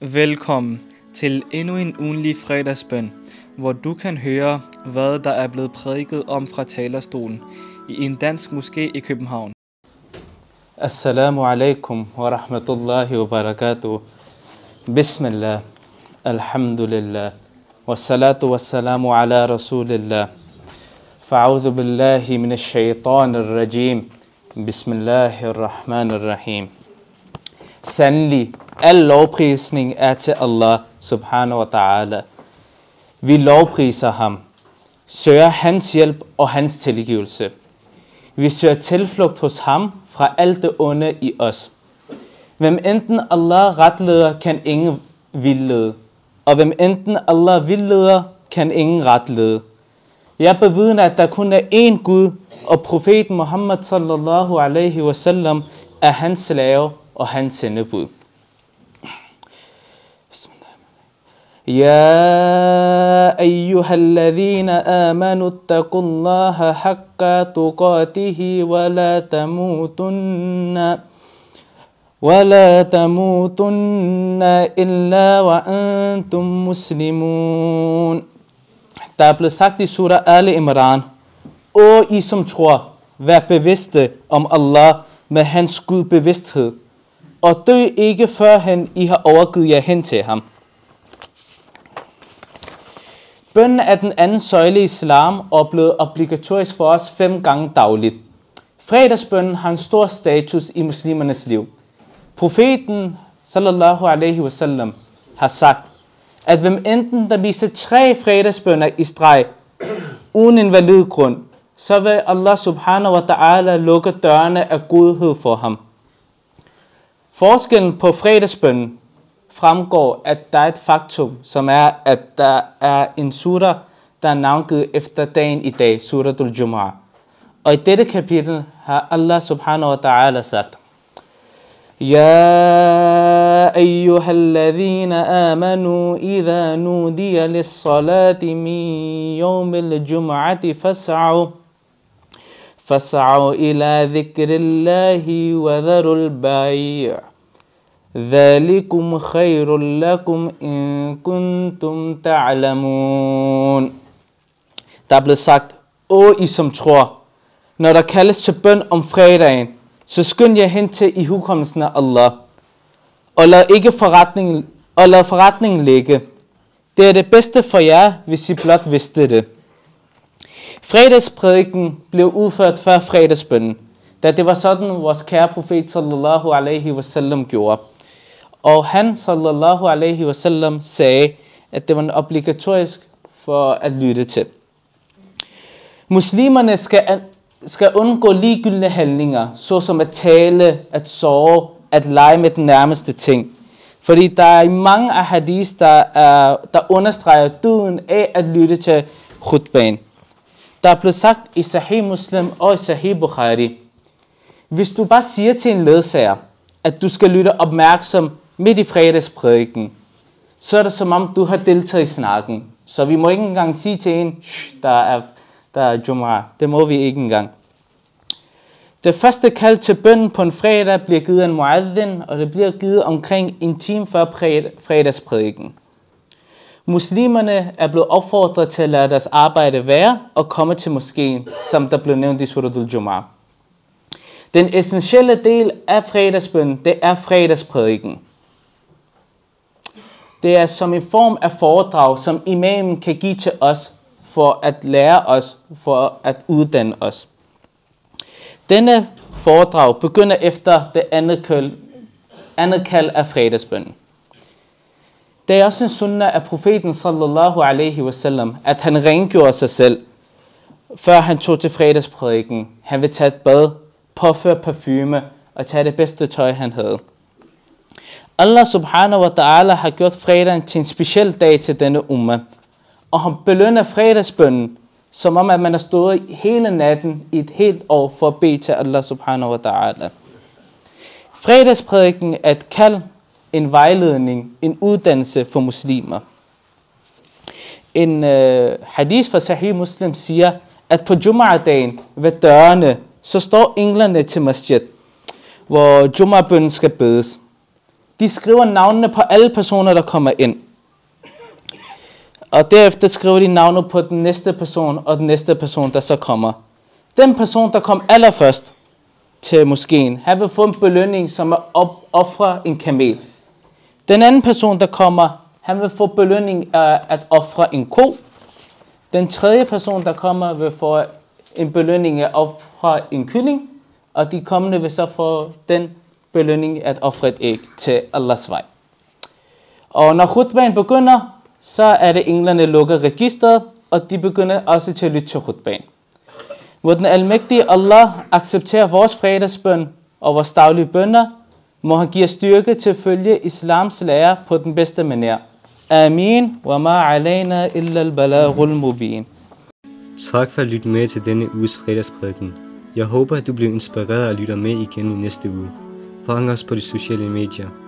Velkommen til endnu en ugenlig fredagsbøn, hvor du kan høre, hvad der er blevet prædiket om fra talerstolen i en dansk moské i København. Assalamu alaikum wa rahmatullahi wa barakatuh. Bismillah, alhamdulillah, wa salatu wa salamu ala rasulillah. فأعوذ بالله من الشيطان الرجيم بسم الله الرحمن الرحيم Sandelig, al lovprisning er til Allah subhanahu wa ta'ala. Vi lovpriser ham, søger hans hjælp og hans tilgivelse. Vi søger tilflugt hos ham fra alt det onde i os. Hvem enten Allah retleder, kan ingen vildlede. Og hvem enten Allah vildleder, kan ingen retlede. Jeg bevidner, at der kun er én Gud, og profeten Muhammad sallallahu alaihi wasallam er hans slave og hans sendebud. يا أيها الذين آمنوا اتقوا الله حق تقاته ولا تموتن ولا تموتن إلا وأنتم مسلمون Der er blevet sagt i surah Ali Imran, O I som tror, vær bevidste om Allah med hans Gud bevidsthed, og dø ikke førhen I har overgivet jer hen til ham. Bønnen er den anden søjle i islam og er blevet obligatorisk for os fem gange dagligt. Fredagsbønnen har en stor status i muslimernes liv. Profeten sallallahu alaihi wasallam har sagt, at hvem enten der viser tre fredagsbønder i streg, uden en valid grund, så vil Allah subhanahu wa ta'ala lukke dørene af godhed for ham. Forskellen på fredagsbønnen fremgår, at der er et faktum, som er, at der er en surah, der er navngivet efter dagen i dag, suratul Jumu'ah. Og i dette kapitel har Allah subhanahu wa ta'ala sagt, يا أيها الذين آمنوا إذا نودي للصلاة من يوم الجمعة فاسعوا فاسعوا إلى ذكر الله وذروا البيع ذلكم خير لكم إن كنتم تعلمون Der er blevet sagt, Åh, I som tror, når der kaldes til bøn om fredagen, så skynd jer hen til i hukommelsen af Allah, og lad ikke forretningen, og lad forretningen ligge. Det er det bedste for jer, hvis I blot vidste det. Fredagsprædiken blev udført før fredagsbønnen, da det var sådan, vores kære profet sallallahu alaihi wasallam gjorde. Og han sallallahu alaihi wasallam sagde, at det var obligatorisk for at lytte til. Muslimerne skal skal undgå ligegyldne handlinger, såsom at tale, at sove, at lege med den nærmeste ting. Fordi der er mange af hadis, der, er, der understreger døden af at lytte til khutbaen. Der er blevet sagt i Sahih Muslim og i Sahih Bukhari, hvis du bare siger til en ledsager, at du skal lytte opmærksom midt i fredagsprædiken, så er det som om, du har deltaget i snakken. Så vi må ikke engang sige til en, der er der er Jum'ah. Det må vi ikke engang. Det første kald til bønden på en fredag bliver givet af en muaddin, og det bliver givet omkring en time før fredagsprædiken. Muslimerne er blevet opfordret til at lade deres arbejde være og komme til moskeen, som der blev nævnt i Suratul Jum'ah. Den essentielle del af fredagsbøn, det er fredagsprædiken. Det er som en form af foredrag, som imamen kan give til os for at lære os, for at uddanne os. Denne foredrag begynder efter det andet kald, andet kald af fredagsbønnen. Det er også en sunnah af profeten sallallahu alaihi wasallam, at han rengjorde sig selv, før han tog til fredagsprædiken. Han vil tage et bad, påføre parfume og tage det bedste tøj, han havde. Allah subhanahu wa ta'ala har gjort fredagen til en speciel dag til denne umma og han belønner fredagsbønnen, som om at man har stået hele natten i et helt år for at bede til Allah subhanahu wa ta'ala. Fredagsprædiken er et kald, en vejledning, en uddannelse for muslimer. En øh, hadith fra Sahih Muslim siger, at på Jum'ah-dagen ved dørene, så står englerne til masjid, hvor Jum'ah-bønnen skal bedes. de skriver navnene på alle personer, der kommer ind. Og derefter skriver de navnet på den næste person og den næste person, der så kommer. Den person, der kom allerførst til moskeen, han vil få en belønning, som er op, ofre en kamel. Den anden person, der kommer, han vil få belønning af at ofre en ko. Den tredje person, der kommer, vil få en belønning af at ofre en kylling. Og de kommende vil så få den belønning at ofre et æg til Allahs vej. Og når khutbaen begynder, så er det englerne lukker registret, og de begynder også til at lytte til khutbaen. Hvor den almægtige Allah acceptere vores fredagsbøn og vores daglige bønder, må han give styrke til at følge islams lære på den bedste manier. Amin, wa ma alayna illa al-balaghul mubin. Tak for at lytte med til denne uges fredagsprædiken. Jeg håber, at du bliver inspireret og lytter med igen i næste uge. Fang os på de sociale medier.